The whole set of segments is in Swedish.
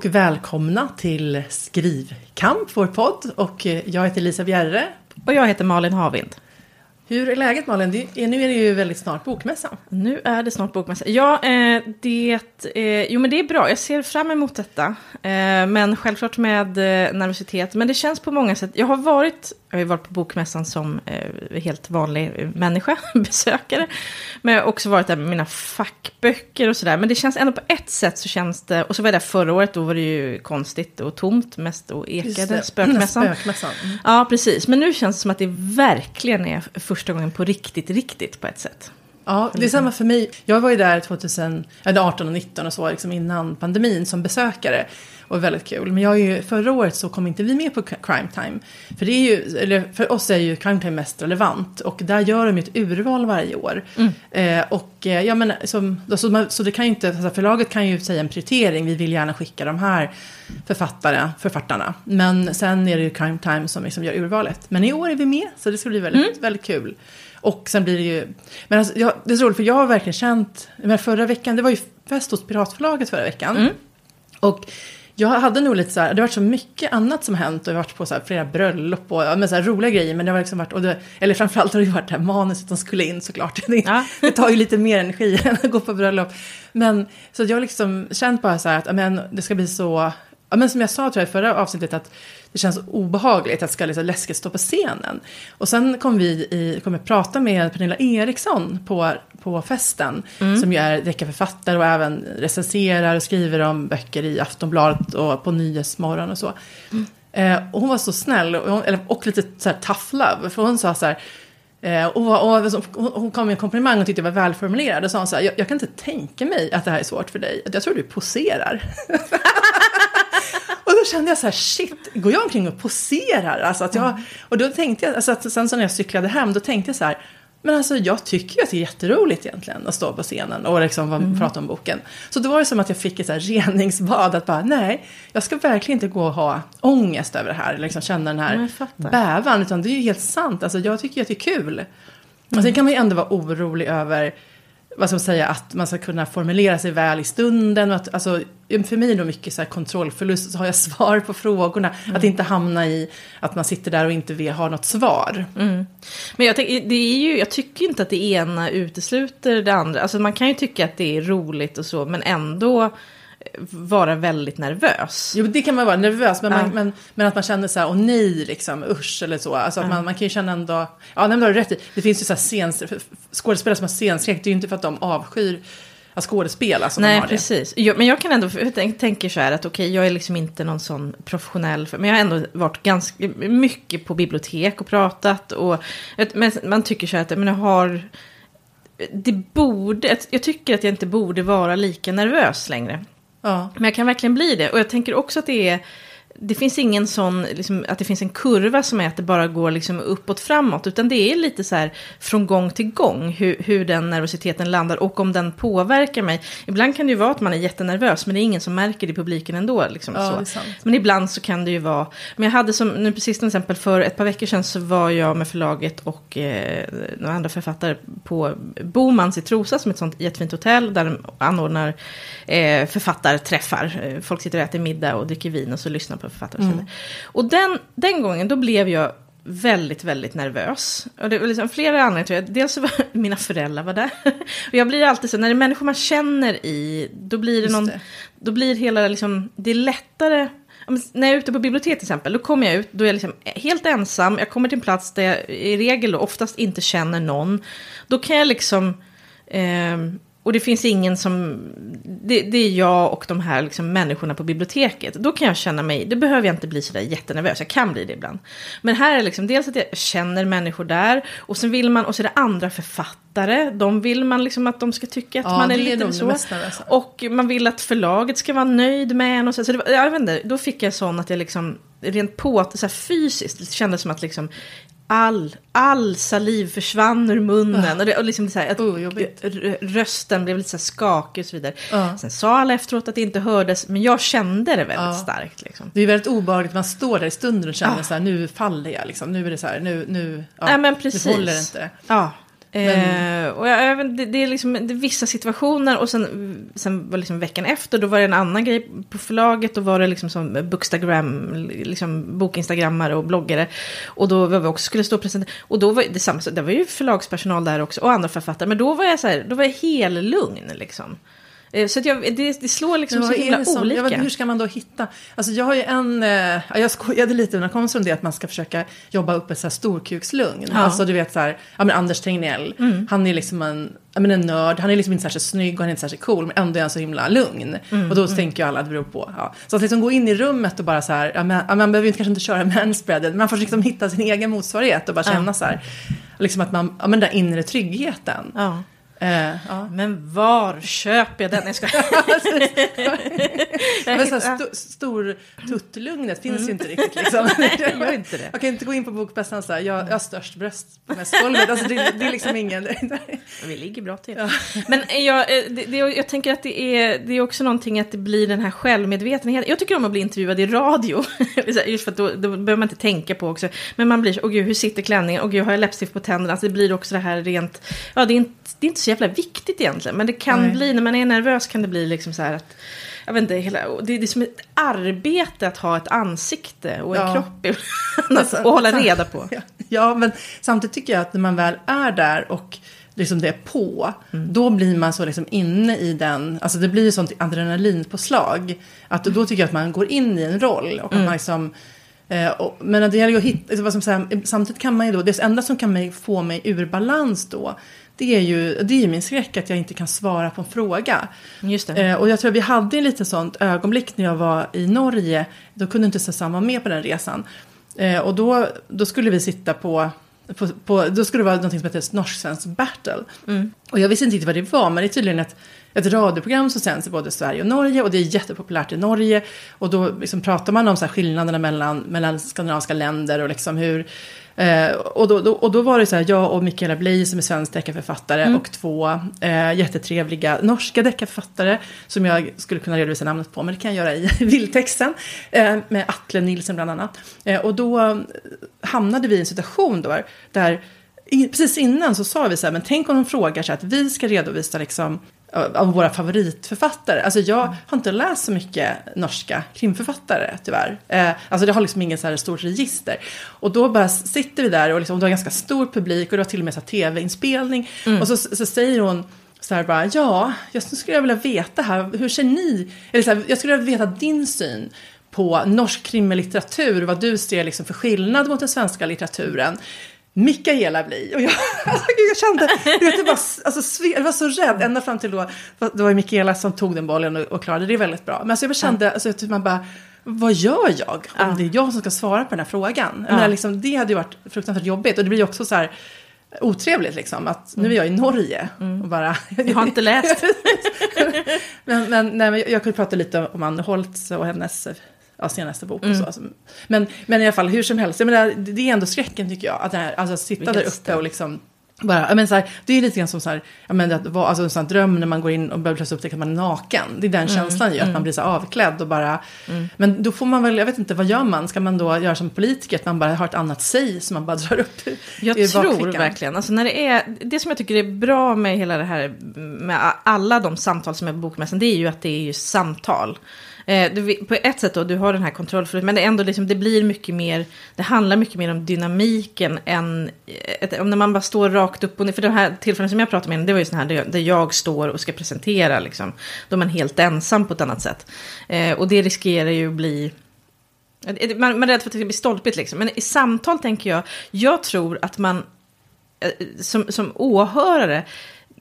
och välkomna till Skrivkamp, vår podd. Och eh, jag heter Lisa Bjerre. Och jag heter Malin Havind. Hur är läget Malin? Det, nu är det ju väldigt snart bokmässa. Nu är det snart bokmässa. Ja, eh, det, eh, jo, men det är bra. Jag ser fram emot detta. Eh, men självklart med nervositet. Men det känns på många sätt. Jag har varit, jag har varit på bokmässan som helt vanlig människa, besökare. Men jag har också varit där med mina fackböcker och sådär. Men det känns ändå på ett sätt så känns det. Och så var jag där förra året, då var det ju konstigt och tomt. Mest och ekade spökmässan. spökmässan. Mm. Ja, precis. Men nu känns det som att det verkligen är första gången på riktigt, riktigt på ett sätt. Ja, det är samma för mig. Jag var ju där 2018 och 19 och så, liksom innan pandemin som besökare. Och väldigt kul. Men jag är ju, förra året så kom inte vi med på Crime Time. För, det är ju, eller för oss är ju Crime Time mest relevant. Och där gör de ju ett urval varje år. Mm. Eh, och eh, ja, men, som, så, man, så det kan ju inte, alltså, förlaget kan ju säga en prioritering. Vi vill gärna skicka de här författare, författarna. Men sen är det ju Crime Time som liksom gör urvalet. Men i år är vi med, så det ska bli väldigt, mm. väldigt kul. Och sen blir det ju... Men alltså, jag, det är så roligt, för jag har verkligen känt... Men förra veckan, det var ju fest hos Piratförlaget förra veckan. Mm. Och jag hade nog lite så här, det har varit så mycket annat som hänt och jag har varit på så här, flera bröllop och med så här, roliga grejer. Men det har liksom varit, och det, eller framförallt har det varit det här manuset som skulle in såklart. Det, ja. det tar ju lite mer energi än att gå på bröllop. Men så jag har liksom känt bara så här att men, det ska bli så, men som jag sa tror jag i förra avsnittet att det känns obehagligt att det ska liksom läskigt stå på scenen. Och sen kom vi i, kom jag prata med Pernilla Eriksson på, på festen. Mm. Som ju är deckarförfattare och även recenserar och skriver om böcker i Aftonbladet och på Nyhetsmorgon och så. Mm. Eh, och hon var så snäll och, hon, eller, och lite så här tough love. För hon sa så här. Eh, och, och, hon kom med en komplimang och tyckte det var välformulerad. Och sa så här, jag, jag, kan inte tänka mig att det här är svårt för dig. Jag tror du poserar. Och då kände jag så här, shit, går jag omkring och poserar? Alltså att jag, och då tänkte jag, alltså att sen så när jag cyklade hem, då tänkte jag så här, men alltså jag tycker ju att det är jätteroligt egentligen att stå på scenen och liksom mm. prata om boken. Så då var det som att jag fick ett så här reningsbad att bara nej, jag ska verkligen inte gå och ha ångest över det här, liksom känna den här bävan, utan det är ju helt sant. Alltså jag tycker ju att det är kul. Mm. Och sen kan man ju ändå vara orolig över vad ska man säga, att man ska kunna formulera sig väl i stunden. Och att, alltså, för mig är det mycket så här kontrollförlust, så har jag svar på frågorna. Mm. Att inte hamna i att man sitter där och inte vill ha något svar. Mm. Men jag, det är ju, jag tycker inte att det ena utesluter det andra. Alltså man kan ju tycka att det är roligt och så, men ändå vara väldigt nervös. Jo, det kan man vara nervös, men, ja. man, men, men att man känner så här, åh nej, liksom, usch eller så. Alltså att ja. man, man kan ju känna ändå, ja, det har du rätt i. Det finns ju så här scens, skådespelare som har scenskräck, det är ju inte för att de avskyr att skådespela som Nej, de har precis. Jo, men jag kan ändå, jag tänker så här att okej, okay, jag är liksom inte någon sån professionell, men jag har ändå varit ganska mycket på bibliotek och pratat och men man tycker så här att men jag har, det borde, jag tycker att jag inte borde vara lika nervös längre. Ja. Men jag kan verkligen bli det. Och jag tänker också att det är det finns ingen sån, liksom, att det finns en kurva som är att det bara går liksom uppåt framåt. Utan det är lite så här från gång till gång hur, hur den nervositeten landar och om den påverkar mig. Ibland kan det ju vara att man är jättenervös men det är ingen som märker det i publiken ändå. Liksom, ja, så. Men ibland så kan det ju vara, men jag hade som, nu precis till exempel för ett par veckor sedan så var jag med förlaget och eh, några andra författare på Bomans i Trosa som är ett sånt jättefint hotell där de anordnar eh, författarträffar. Folk sitter och äter middag och dricker vin och så lyssnar på författare. Mm. Och den, den gången då blev jag väldigt, väldigt nervös. Och det var liksom flera anledningar. Dels så var mina föräldrar var där. Och jag blir alltid så, när det är människor man känner i, då blir det någon, det. då blir hela liksom, det är lättare. När jag är ute på bibliotek till exempel, då kommer jag ut, då är jag liksom helt ensam. Jag kommer till en plats där jag i regel och oftast inte känner någon. Då kan jag liksom eh, och det finns ingen som, det, det, är jag och de här liksom människorna på biblioteket. Då kan jag känna mig, det behöver jag inte bli sådär jättenervös, jag kan bli det ibland. Men här är liksom dels att jag känner människor där, och sen vill man, och så är det andra författare, de vill man liksom att de ska tycka att ja, man är, är lite så. Och man vill att förlaget ska vara nöjd med en och så. så det, jag vet inte, då fick jag sån att jag liksom, rent på, så här fysiskt, det kändes som att liksom, all, all saliv försvann ur munnen. Uh. Och, det, och liksom så här, att oh, rösten blev lite så skakig och så vidare. Uh. Sen sa alla efteråt att det inte hördes, men jag kände det väldigt uh. starkt. Liksom. Det är väldigt obehagligt, man står där i stunden och känner så här, nu faller jag, liksom. nu är det så här, nu, nu, ja, men precis. nu håller det inte. Ja. Eh, och jag, det, det är liksom det är vissa situationer och sen, sen var liksom veckan efter då var det en annan grej på förlaget. Då var det liksom som bookstagram, liksom bokinstagrammare och bloggare. Och då var vi också skulle stå och presentera. Och då var det samma, det var ju förlagspersonal där också och andra författare. Men då var jag så här, då var jag helt lugn liksom. Eh, så att jag, det, det slår liksom så himla olika. Vet, hur ska man då hitta? Alltså jag har ju en, eh, jag skojade lite när det kom från det att man ska försöka jobba upp ett så här storkukslugn. Ja. Alltså du vet så här, ja men Anders Tegnell, mm. han är liksom en, ja, men en nörd, han är liksom inte särskilt snygg och han är inte särskilt cool, men ändå är han så himla lugn. Mm. Och då mm. tänker ju alla att det beror på. Ja. Så att liksom gå in i rummet och bara så här, ja, men, man behöver inte, kanske inte köra manspreaded, man får liksom hitta sin egen motsvarighet och bara känna så här, liksom att man, ja men den där inre tryggheten. Ja. Uh, ja. Men var köper jag den? Jag ska... Men så st stor tuttlugnet finns mm. ju inte riktigt. Liksom. gör inte det. Jag kan inte gå in på bokmässan och säga jag, jag har störst bröst på mässgolvet. Alltså, det, det är liksom ingen... Vi ligger bra till. Ja. Men jag, eh, det, det, jag tänker att det är, det är också någonting att det blir den här självmedvetenheten. Jag tycker om att bli intervjuad i radio. Just för att då, då behöver man inte tänka på också. Men man blir så, åh gud, hur sitter klänningen? Åh gud, har jag läppstift på tänderna? Alltså, det blir också det här rent, ja det är inte, det är inte så jävla viktigt egentligen. Men det kan Nej. bli, när man är nervös kan det bli liksom så här att jag vet inte, hela, det, är som ett arbete att ha ett ansikte och en ja. kropp alltså, och hålla reda på. Ja. ja, men samtidigt tycker jag att när man väl är där och liksom det är på, mm. då blir man så liksom inne i den, alltså det blir ju sånt adrenalinpåslag. Att då tycker jag att man går in i en roll och mm. man liksom Eh, och, men det gäller ju att hitta, vad som säger, samtidigt kan man ju då, det enda som kan få mig ur balans då, det är ju, det är ju min skräck att jag inte kan svara på en fråga. Eh, och jag tror att vi hade en liten sånt ögonblick när jag var i Norge. Då kunde inte Susanne vara med på den resan. Eh, och då, då skulle vi sitta på, på, på då skulle det vara något som heter norsk-svensk battle. Mm. Och jag visste inte riktigt vad det var, men det är tydligen ett, ett radioprogram som sänds i både Sverige och Norge. Och det är jättepopulärt i Norge. Och då liksom pratar man om så skillnaderna mellan, mellan skandinaviska länder och liksom hur Eh, och, då, då, och då var det så här, jag och Mikaela Bley som är svensk deckarförfattare mm. och två eh, jättetrevliga norska deckarförfattare som jag skulle kunna redovisa namnet på, men det kan jag göra i bildtexten. Eh, med Atle Nilsen bland annat. Eh, och då hamnade vi i en situation då, där precis innan så sa vi så här, men tänk om de frågar så att vi ska redovisa liksom av våra favoritförfattare. Alltså jag har inte läst så mycket norska krimförfattare tyvärr. Eh, alltså det har liksom ingen så här stort register. Och då bara sitter vi där och, liksom, det har ganska stor publik och det har till och med så tv-inspelning. Mm. Och så, så säger hon så här bara, ja, jag skulle vilja veta här, hur ser ni, eller så här, jag skulle vilja veta din syn på norsk krimlitteratur, vad du ser liksom för skillnad mot den svenska litteraturen. Mikaela bli. Och jag, alltså, jag kände, du vet, det var, alltså, jag var så rädd ända fram till då. Det var Mikaela som tog den bollen och, och klarade det väldigt bra. Men alltså, jag kände, alltså, typ man bara, vad gör jag om ja. det är jag som ska svara på den här frågan? Ja. Men, liksom, det hade ju varit fruktansvärt jobbigt och det blir också så här otrevligt liksom. Att nu är jag i Norge och bara... Jag har inte läst. men, men, nej, men jag kunde prata lite om Anne Holtz och hennes ja, senaste bok. Mm. Och så. Men, men i alla fall, hur som helst, jag menar, det är ändå skräcken tycker jag. Att, här, alltså, sitta Vilket där uppe och liksom bara, men så här, det är lite grann som så här, menar, att vara, alltså, en sån dröm när man går in och börjar plötsligt upptäcka att man är naken. Det är den mm, känslan ju, mm. att man blir så avklädd och bara... Mm. Men då får man väl, jag vet inte, vad gör man? Ska man då göra som politiker, att man bara har ett annat säg som man bara drar upp Jag tror verkligen, alltså när det är, det som jag tycker är bra med hela det här, med alla de samtal som är på Bokmässan, det är ju att det är ju samtal. Eh, du, på ett sätt då, du har den här kontrollförlusten, men det, ändå liksom, det blir mycket mer, det handlar mycket mer om dynamiken än, eh, ett, om när man bara står rakt upp och ner, för de här tillfällen som jag pratade med, det var ju sådana här där, där jag står och ska presentera, liksom, då är man helt ensam på ett annat sätt. Eh, och det riskerar ju att bli, eh, man, man är rädd för att det ska bli stolpigt liksom, men i samtal tänker jag, jag tror att man eh, som, som åhörare,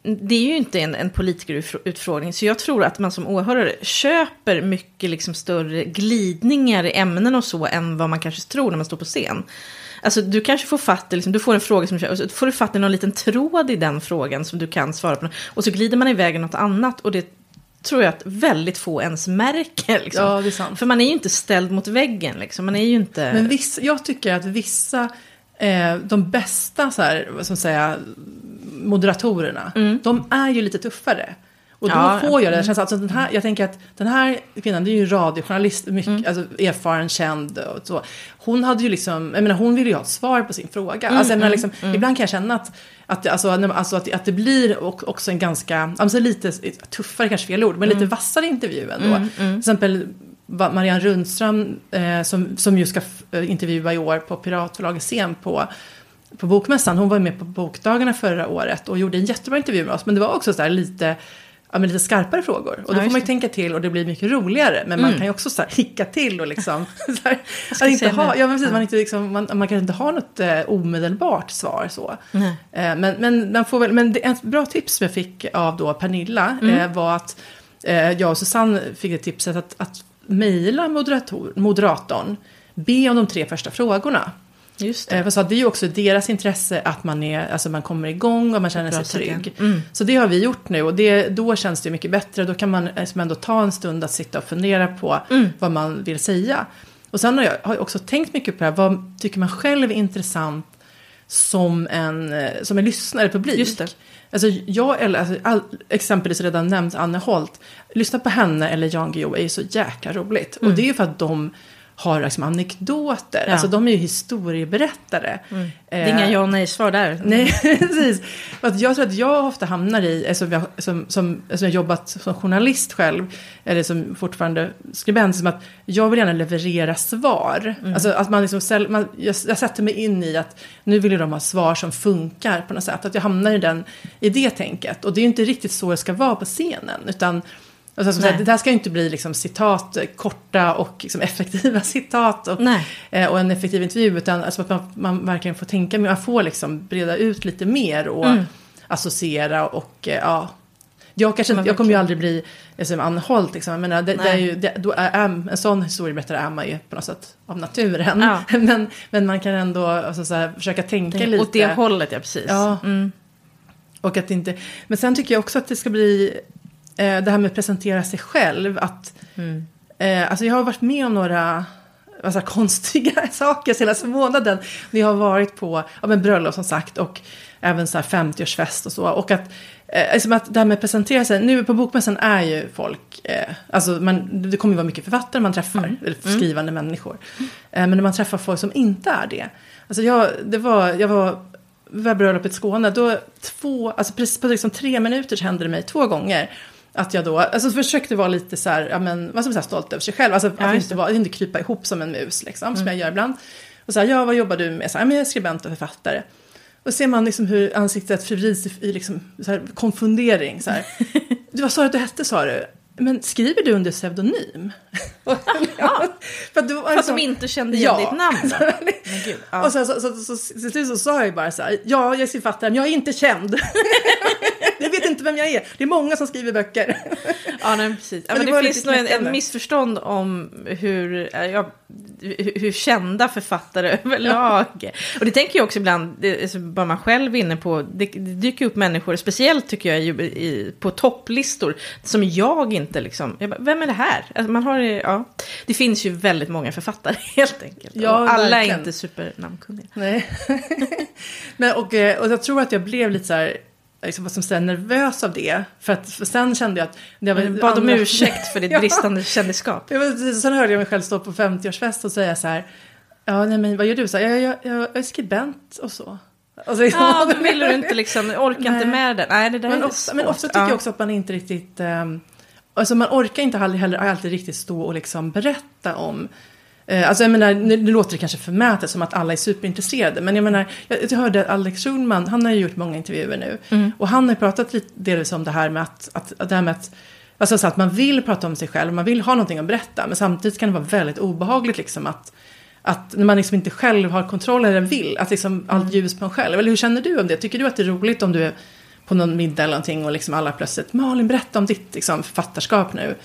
det är ju inte en, en politikerutfrågning, så jag tror att man som åhörare köper mycket liksom större glidningar i ämnen och så än vad man kanske tror när man står på scen. Alltså du kanske får fatt liksom, du får en fråga som så får du fatt i någon liten tråd i den frågan som du kan svara på. Och så glider man iväg i något annat och det tror jag att väldigt få ens märker. Liksom. Ja. För man är ju inte ställd mot väggen, liksom. man är ju inte... Men viss, jag tycker att vissa, eh, de bästa så här, vad ska man säga, moderatorerna, mm. de är ju lite tuffare. Och då Ja, får jag det. känns alltså, den här, jag tänker att den här kvinnan, det är ju radiojournalist, mycket, alltså, erfaren, känd och så. Hon hade ju liksom, jag menar hon ville ju ha ett svar på sin fråga. alltså, jag menar, liksom, Ibland kan jag känna att, att, alltså, alltså, att, att det blir också en ganska, alltså, lite tuffare kanske fel ord, men lite vassare intervju ändå. Till exempel Marianne Rundström eh, som, som ju ska eh, intervjua i år på Piratförlagets scen på på Bokmässan. Hon var med på Bokdagarna förra året och gjorde en jättebra intervju med oss. Men det var också så här lite, ja, men lite skarpare frågor. Och då Ja, får man ju tänka till och det blir mycket roligare. Men man kan ju också så här hicka till och liksom... Så här, ska att jag inte säga ha, nu? ja, men precis, Ja. man, inte liksom, man, man kan inte ha något eh, omedelbart svar så. Eh, men, men, man får väl, men det, ett bra tips som jag fick av då Pernilla Mm. eh, var att eh, jag och Susanne fick det tipset att, att mejla moderator, moderatorn, be om de tre första frågorna. Just det. Eh, för så att det är ju också deras intresse att man, är, alltså man kommer igång och man känner sig trygg. ja. Mm. Så det har vi gjort nu och det, då känns det mycket bättre. Då kan man liksom ändå ta en stund att sitta och fundera på Mm. vad man vill säga. Och sen har jag, har också tänkt mycket på det här, vad tycker man själv är intressant som en, eh, som en lyssnare, publik. Just det. Alltså jag, eller alltså, all, exempelvis redan nämnt Anne Holt, lyssna på henne eller Jan Guillou är ju så jäkla roligt. Och det är ju för att de har liksom anekdoter, Mm. Ja. alltså de är ju historieberättare. Det är inga ja och nej-svar där. Nej, precis. Att jag tror att jag ofta hamnar i, alltså, jag, som, som, alltså, jag har jobbat som journalist själv, eller som fortfarande skribent, som att jag vill gärna leverera svar. Alltså att man liksom, man, jag, jag sätter mig in i att nu vill de ha svar som funkar på något sätt. Att jag hamnar i, den, i det tänket. Och det är ju inte riktigt så det ska vara på scenen, utan Alltså, som sagt, det här ska ju inte bli liksom citat, eh, korta och liksom effektiva citat och, eh, och en effektiv intervju. Utan alltså att man, man verkligen får tänka, man får liksom breda ut lite mer och Mm. associera och eh, ja. Jag, kanske, jag kommer ju aldrig bli eh, Anne Holt, liksom. jag menar, det, det är ju, det, då är, en sån historieberättare är man ju på något sätt av naturen. Ja. men, men man kan ändå alltså, så här, försöka tänka Det, lite. åt det hållet, ja precis. Ja. Mm. Och att inte, men sen tycker jag också att det ska bli det här med att presentera sig själv. Att, Mm. eh, alltså jag har varit med om några alltså, konstiga saker senaste månaden. När jag har varit på ja, men bröllop som sagt och även så här 50-årsfest och så. Och att, eh, liksom att det här med att presentera sig, nu på bokmässan är ju folk, eh, alltså man, det kommer ju vara mycket författare man träffar, eller skrivande människor. Eh, men när man träffar folk som inte är det. Alltså jag, det var, jag var vid bröllopet i Skåne, då två, alltså precis på liksom tre minuter så hände det mig två gånger. Att jag då, alltså försökte vara lite så här, ja men, vad ska man säga, stolt över sig själv. Alltså Ja, att inte, vara, inte krypa ihop som en mus liksom, som jag gör ibland. Och så här, ja vad jobbar du med? Så här, ja, men jag är skribent och författare. Och ser man liksom hur ansiktet förvrids i, i liksom, så här, konfundering. Så här. Du, vad sa du att du hette sa du? Men skriver du under pseudonym? för att var För att liksom- de inte kände igen Ja. ditt namn. Men gud, ja. Och sen så, så, så, så, till slut så sa jag ju bara så här, ja, jag är författare, men jag är inte känd. Inte vem jag är. Det är många som skriver böcker. Ja, nej, precis. Ja, Men det det, finns nog en, en missförstånd om hur, eh, ja, hur, hur kända författare överlag. Och det tänker jag också ibland, det, bara man själv är inne på, det, det dyker upp människor, speciellt tycker jag ju i, på topplistor, som jag inte liksom, jag bara, vem är det här? Alltså, man har, ja, det finns ju väldigt många författare helt enkelt. Ja, och alla verkligen. är inte supernamnkunniga. Nej. men, och, eh, och jag tror att jag blev lite så här, liksom, vad som säger, nervös av det. För att för sen kände jag att... Det var Bad om ursäkt för ditt bristande kändisskap. Jag var, sen hörde jag mig själv stå på 50-årsfest och säga så här, ja, nej, men vad gör du? Så här, jag, jag, jag, jag är skribent och så. Alltså, Ja, då ville du inte liksom, orkar inte Nej. med det. Nej, det där Men är ofta, men ofta tycker Ja. jag också att man inte riktigt... Um, alltså man orkar inte heller, heller alltid riktigt stå och liksom berätta om... eh, alltså jag menar, nu, låter det kanske förmätet som att alla är superintresserade. Men jag menar, jag, hörde att Alex Schulman, han har ju gjort många intervjuer nu. Mm. Och han har pratat lite delvis om det här med att, att, att, det här med att Alltså så att man vill prata om sig själv, man vill ha någonting att berätta. Men samtidigt kan det vara väldigt obehagligt liksom att, att när man liksom inte själv har kontroll eller vill, att liksom Mm. allt ljus på en själv. Eller hur känner du om det? Tycker du att det är roligt om du är på någon middag eller någonting och liksom alla plötsligt, Malin berätta om ditt liksom, författarskap nu.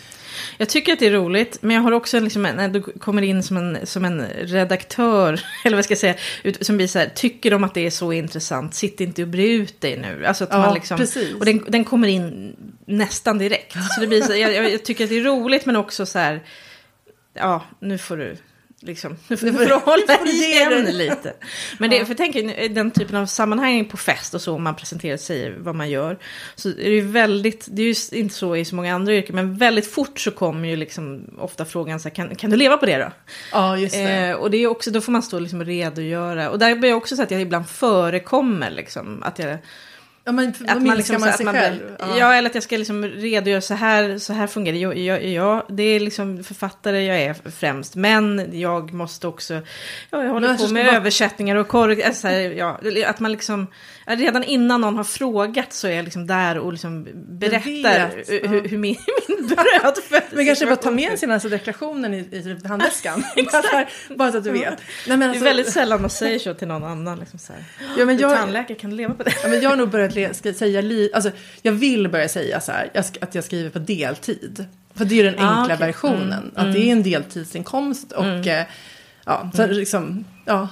Jag tycker att det är roligt, men jag har också liksom, en- när du kommer in som en, som en redaktör, eller vad ska jag säga, ut, som blir så här, tycker de att det är så intressant, sitt inte och bre ut dig nu. Alltså att Ja, man liksom, precis. och den, den kommer in nästan direkt. Så det blir så, jag, jag tycker att det är roligt, men också så här, ja, nu får du Liksom, nu får du hålla igen lite. Men det, för jag tänker, den typen av sammanhang på fest och så, om man presenterar sig vad man gör. Så är det ju väldigt, det är ju inte så i så många andra yrken, men väldigt fort så kommer ju liksom ofta frågan så här, kan, kan du leva på det då? Ja, just det. Eh, och det är också, då får man stå liksom och redogöra. Och där blir jag också så att jag ibland förekommer liksom, att jag ja, men, att man liksom, man sig man, själv. ja. eller att jag ska liksom redogöra så här, så här fungerar det. Jag, jag, jag, det är liksom författare jag är främst, men jag måste också, ja, jag håller Men på med bara- översättningar och korrigeringar. Så här, ja, att man liksom, ja, redan innan någon har frågat så är jag liksom där och liksom berättar vet, hur, hur min, min brödfödsel Men kanske bara ta med alltså deklarationen i, i handväskan. bara, bara så att du vet. Nej, men Det är alltså, väldigt sällan man säger så till någon annan. Liksom så här. ja, men jag, tandläkare, kan leva på det? Ja, men jag har nog börjat säga, li- alltså, jag vill börja säga så här, att jag skriver på deltid. För det är den Ah, enkla okej. versionen, att det är en deltidsinkomst och eh, ja, så liksom, ja.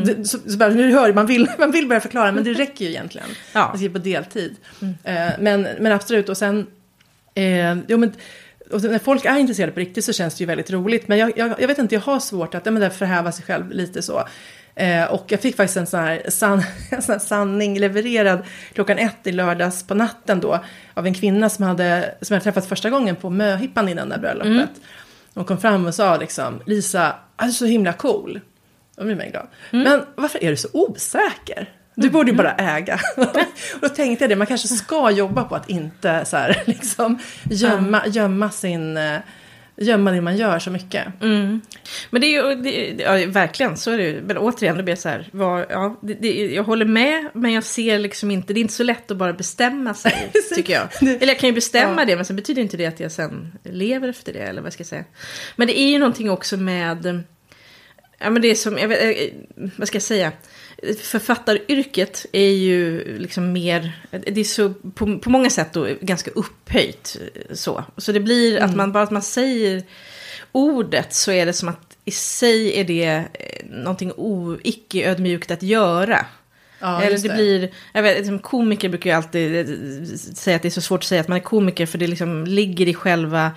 Det, så, så bara, nu hör man vill, man vill börja förklara, men det räcker ju egentligen. Ja. Att skriva på deltid. Eh, men, men absolut, och sen, eh, jo, men, och när folk är intresserade på riktigt så känns det ju väldigt roligt. Men jag, jag, jag vet inte, jag har svårt att ja, men där förhäva sig själv lite så. Eh, och jag fick faktiskt en sån här, san, en sån här sanning levererad klockan ett i lördags på natten då. Av en kvinna som hade, som jag träffat första gången på möhippan innan det här bröllopet. Hon kom fram och sa liksom, Lisa, du är så himla cool. Då blir man glad. Men varför är du så osäker? Du borde ju bara äga. och då tänkte jag det, man kanske ska jobba på att inte så här, liksom, gömma, gömma sin... eh, Gömma det man gör så mycket. Men det är ju, det, ja, verkligen, så är det ju. Men återigen, det blir så här, vad, ja, det, det, jag håller med, men jag ser liksom inte, det är inte så lätt att bara bestämma sig, tycker jag. Eller jag kan ju bestämma Ja. det, men sen betyder inte det att jag sen lever efter det, eller vad ska jag säga. Men det är ju någonting också med, ja men det är som, jag vet, eh, vad ska jag säga? Författaryrket är ju liksom mer, det är så på, på många sätt då ganska upphöjt så. Så det blir att man bara att man säger ordet så är det som att i sig är det eh, någonting o, icke ödmjukt att göra. Ja, Eller just det, blir, jag vet, liksom, komiker brukar ju alltid eh, säga att det är så svårt att säga att man är komiker för det liksom ligger i själva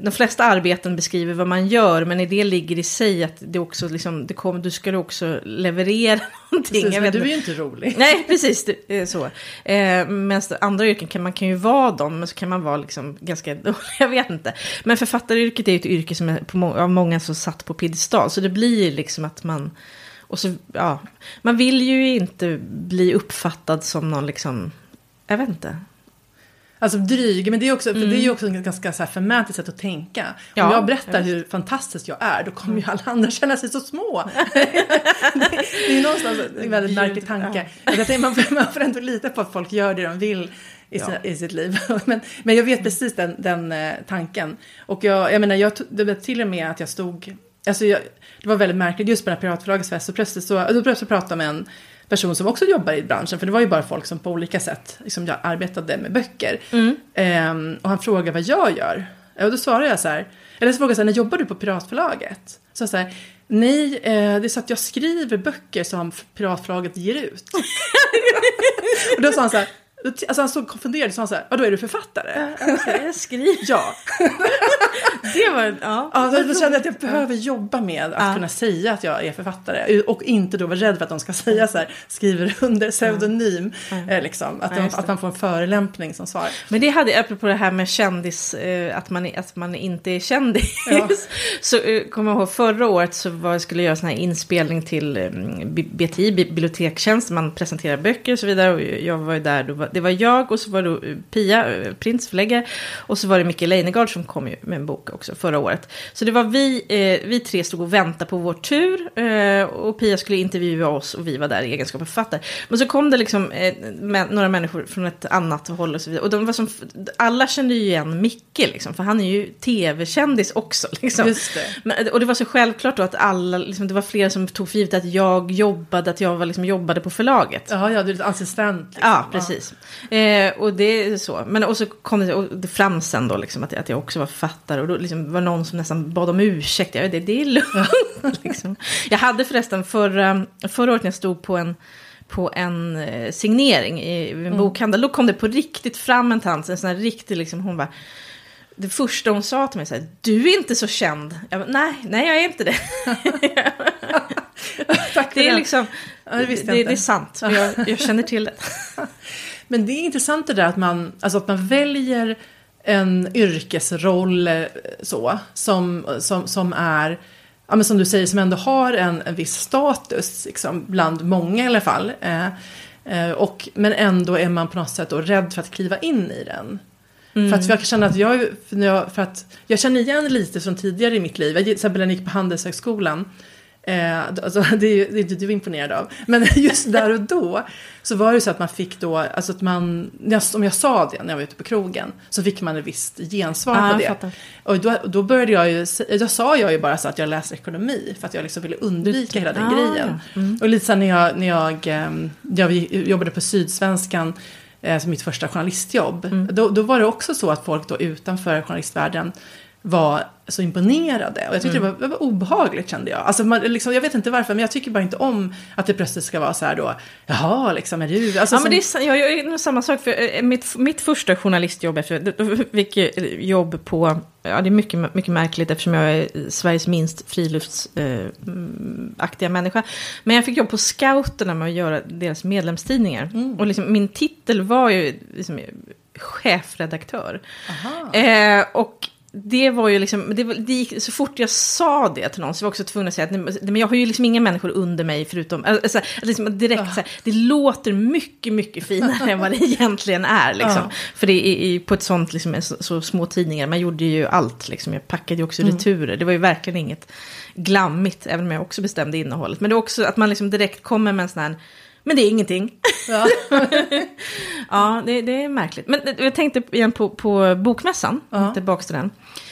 de flesta arbeten beskriver vad man gör, men i det ligger i sig att det också liksom, det kommer, du ska också leverera någonting. Precis, men du är ju inte rolig. Nej, precis. Det är så. Eh, Medan andra yrken kan man kan ju vara dem, men så kan man vara liksom ganska Jag vet inte. Men författaryrket är ju ett yrke som är på av många så satt på piedestal. Så det blir liksom att man... Och så, ja, man vill ju inte bli uppfattad som någon liksom... Jag vet inte. Alltså dryg, men det är, också, för det är ju också ett ganska så här förmätet sätt att tänka. Ja, Om jag berättar jag hur fantastisk jag är, då kommer ju alla andra känna sig så små. det, det är någonstans en väldigt märklig tanke. Tänker, man, får, man får ändå lita på att folk gör det de vill i, sina, i sitt liv. men, men jag vet precis den, den eh, tanken. Och jag, jag menar, jag, det var till och med att jag stod... Alltså jag, det var väldigt märkligt, just på den här Piratförlagets fest, så plötsligt så, då plötsligt pratade jag med en person som också jobbar i branschen, för det var ju bara folk som på olika sätt liksom, jag arbetade med böcker. Ehm, och han frågade vad jag gör. Och då svarade jag så här, eller så frågade jag så här, när jobbar du på Piratförlaget? Så jag så här, nej, eh, det är så att jag skriver böcker som Piratförlaget ger ut. och då sa han så här, alltså han såg konfunderad så sa han så här, vadå är du författare? Jag skriver. Ja. Det var... Ja. Ja, då, då kände jag att jag behöver jobba med att kunna säga att jag är författare. Och inte då vara rädd för att de ska säga så här, skriver under pseudonym. Eh, liksom, att, Ja, de, att man får en förelämpning som svar. Men det hade, apropå det här med kändis, eh, att, man, att man inte är kändis. Ja. så eh, kommer jag ihåg förra året så var, skulle jag göra sån här inspelning till BTI, bi- bibliotekstjänst, man presenterar böcker och så vidare. Och jag var ju där, då var, det var jag och så var det eh, Pia, eh, Prins förläggare. Och så var det Micke Leijnegard som kom med en bok också förra året. Så det var vi, eh, vi tre stod och väntade på vår tur. Eh, och Pia skulle intervjua oss och vi var där i egenskap av författare. Men så kom det liksom eh, med, några människor från ett annat håll och så vidare. Och de var som, alla kände ju igen Micke liksom, för han är ju tv-kändis också. Liksom. Men, och det var så självklart då att alla, liksom, det var flera som tog för givet att jag jobbade, att jag var, liksom, jobbade på förlaget. Ja, ja, du är lite assistent. Liksom. Ja, precis. Eh, och det är så. Men och så kom det, fram sen då liksom att, att jag också var författare. Och då liksom var någon som nästan bad om ursäkt. Jag det, det är lugnt. liksom. Jag hade förresten förra, förra året när jag stod på en på en eh, signering i en bokhandel. Då kom det på riktigt fram en tant, en sån här riktig liksom, hon var det första hon sa till mig så här, du är inte så känd. Jag bara, nej, nej jag är inte det. Det är liksom, Ja, det det, det är sant, jag, jag känner till det. Men det är intressant det där att man, alltså att man väljer en yrkesroll eh, så, som, som, som är, ja, men som du säger, som ändå har en, en viss status, liksom, bland många i alla fall. Eh, eh, och, men ändå är man på något sätt då rädd för att kliva in i den. För att jag känner att jag, för när jag, för att jag känner igen lite från tidigare i mitt liv. Jag, till exempel när jag gick på Handelshögskolan. Eh, alltså, det är ju det är inte du imponerad av. Men just där och då så var det så att man fick då, alltså att man, om jag sa det när jag var ute på krogen, så fick man ett visst gensvar Ja, på det. fattar. Och då, då började jag ju, då sa jag ju bara så att jag läser ekonomi, för att jag liksom ville undvika hela den Ah, grejen. Och lite så när jag, när jag, ehm, jag jobbade på Sydsvenskan, eh, som mitt första journalistjobb, då, då var det också så att folk då utanför journalistvärlden var så imponerade. Och jag tyckte det, var, det var obehagligt kände jag. Alltså man, liksom, jag vet inte varför, men jag tycker bara inte om att det plötsligt ska vara så här då, jaha, liksom är du... Alltså, Ja, som, men det är, jag gör samma sak. För eh, mitt, mitt första journalistjobb, efter, fick eh, jobb på, ja det är mycket, mycket märkligt eftersom jag är Sveriges minst friluftsaktiga människa. Men jag fick jobb på Scouterna med att göra deras medlemstidningar. Och liksom, min titel var ju liksom, chefredaktör. Eh, och det var ju liksom, det, det gick, så fort jag sa det till någon så var jag också tvungen att säga att nej, men jag har ju liksom inga människor under mig förutom, alltså, liksom direkt så här, det låter mycket, mycket finare än vad det egentligen är. Liksom. Ja. För det är på ett sånt, liksom, så, så små tidningar, man gjorde ju allt, liksom. jag packade ju också returer, det var ju verkligen inget glammigt, även om jag också bestämde innehållet. Men det är också att man liksom direkt kommer med en sån här, men det är ingenting. Ja. Ja, det, det är märkligt. Men jag tänkte igen på, på bokmässan, Ja. tillbaka till den.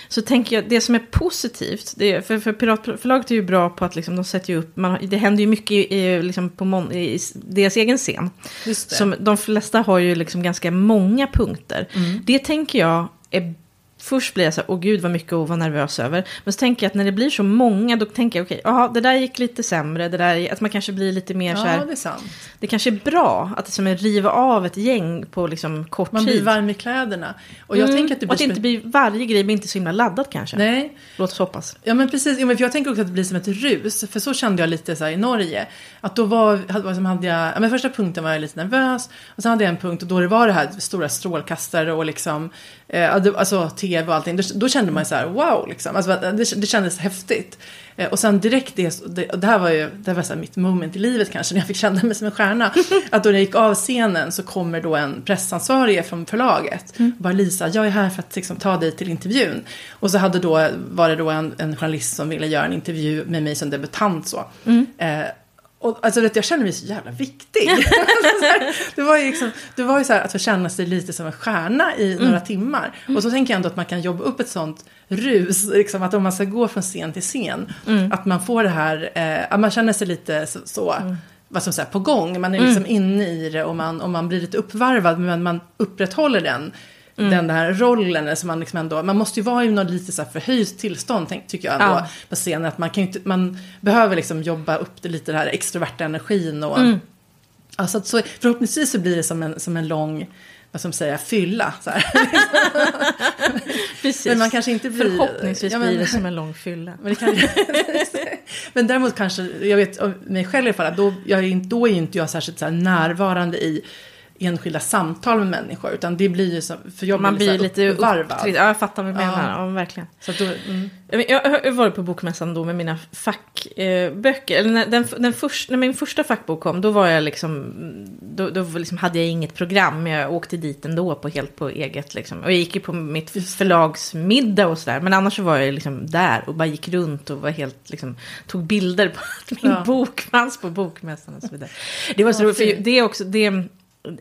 Så tänker jag, det som är positivt, det är, för, för Piratförlaget är ju bra på att liksom, de sätter ju upp, man, det händer ju mycket i, i, liksom på mon, i deras egen scen. Som, de flesta har ju liksom ganska många punkter. Mm. Det tänker jag är Först blir jag så här, åh gud vad mycket att vara nervös över. Men så tänker jag att när det blir så många, då tänker jag okej, jaha, det där gick lite sämre, det där, att man kanske blir lite mer så ja, här, det är sant. det kanske är bra att det som är riva av ett gäng på liksom kort Man tid. blir varm i kläderna. Och jag Mm, tänker att det och blir att det inte blir, varje grej blir inte så himla laddad kanske. Nej, Låt oss hoppas. Ja men precis, ja, men för jag tänker också att det blir som ett rus. För så kände jag lite så här i Norge. Att då var, hade, var som hade jag, ja, men första punkten var jag lite nervös. Och sen hade jag en punkt då det var det här stora strålkastare och liksom, eh, alltså tv och allting. Då, då kände man så här, wow liksom. Alltså, det, det kändes häftigt. Eh, och sen direkt det, det, här var ju, det var så mitt moment i livet kanske, när jag fick känna mig som en stjärna. att då när jag gick av scenen så kommer då en pressansvarig från förlaget. Och bara Lisa, jag är här för att liksom, ta dig till intervjun. Och så hade då, var det då en, en journalist som ville göra en intervju med mig som debutant så. Eh, och alltså, vet, jag kände mig så jävla viktig. Så här, det var ju, liksom, det var ju så här att få känna sig lite som en stjärna i några timmar. Och så tänker jag ändå att man kan jobba upp ett sånt rus. Liksom, att om man ska gå från scen till scen. Att man får det här, eh, att man känner sig lite så, så vad som säger, på gång. Man är liksom inne i det och man, och man blir lite uppvarvad. Men man upprätthåller den. Den här rollen, alltså man, liksom ändå, man måste ju vara i något lite så här förhöjt tillstånd, tänk, tycker jag ändå, Ja. på scenen. Att man, kan inte, man behöver liksom jobba upp det lite, den här extroverta energin. Och, alltså, att så, förhoppningsvis så blir det som en, som en lång, vad man säga, fylla. Så. Precis. Men man kanske inte blir... Förhoppningsvis Ja, men- blir det som en lång fylla. Men, kan, men däremot kanske, jag vet mig själv i alla fall, då, jag är, inte- då är inte jag särskilt så närvarande i enskilda samtal med människor. Utan det blir ju som, för jag Man blir lite uppvarvad. Ja, jag fattar vad du Ja. menar. Ja, verkligen. Så då, mm. Jag har varit på bokmässan då med mina fackböcker. Eller när, den, den först, när min första fackbok kom, då var jag liksom, då, då liksom hade jag inget program. Jag åkte dit ändå på, helt på eget. Liksom. Och jag gick ju på mitt förlagsmiddag och sådär. Men annars så var jag liksom där och bara gick runt och var helt, liksom, tog bilder på att min Ja. bok fanns på bokmässan och så vidare. Det var så Ja, roligt, för det är också, det,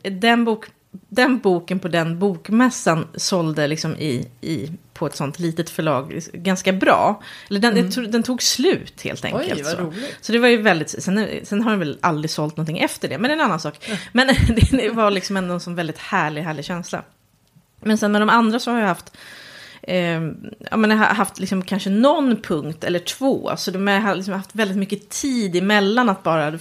den bok den boken på den bokmässan sålde liksom i, i, på ett sånt litet förlag ganska bra. Eller den, jag tror, den tog slut helt enkelt. Mm. Oj, så. roligt. så det var ju väldigt, sen, sen har den väl aldrig sålt någonting efter det, men det är en annan sak. Men det, det var liksom ändå en sån väldigt härlig, härlig känsla. Men sen med de andra så har jag haft eh, ja, men har haft liksom kanske någon punkt eller två. Så de har liksom haft väldigt mycket tid emellan att bara...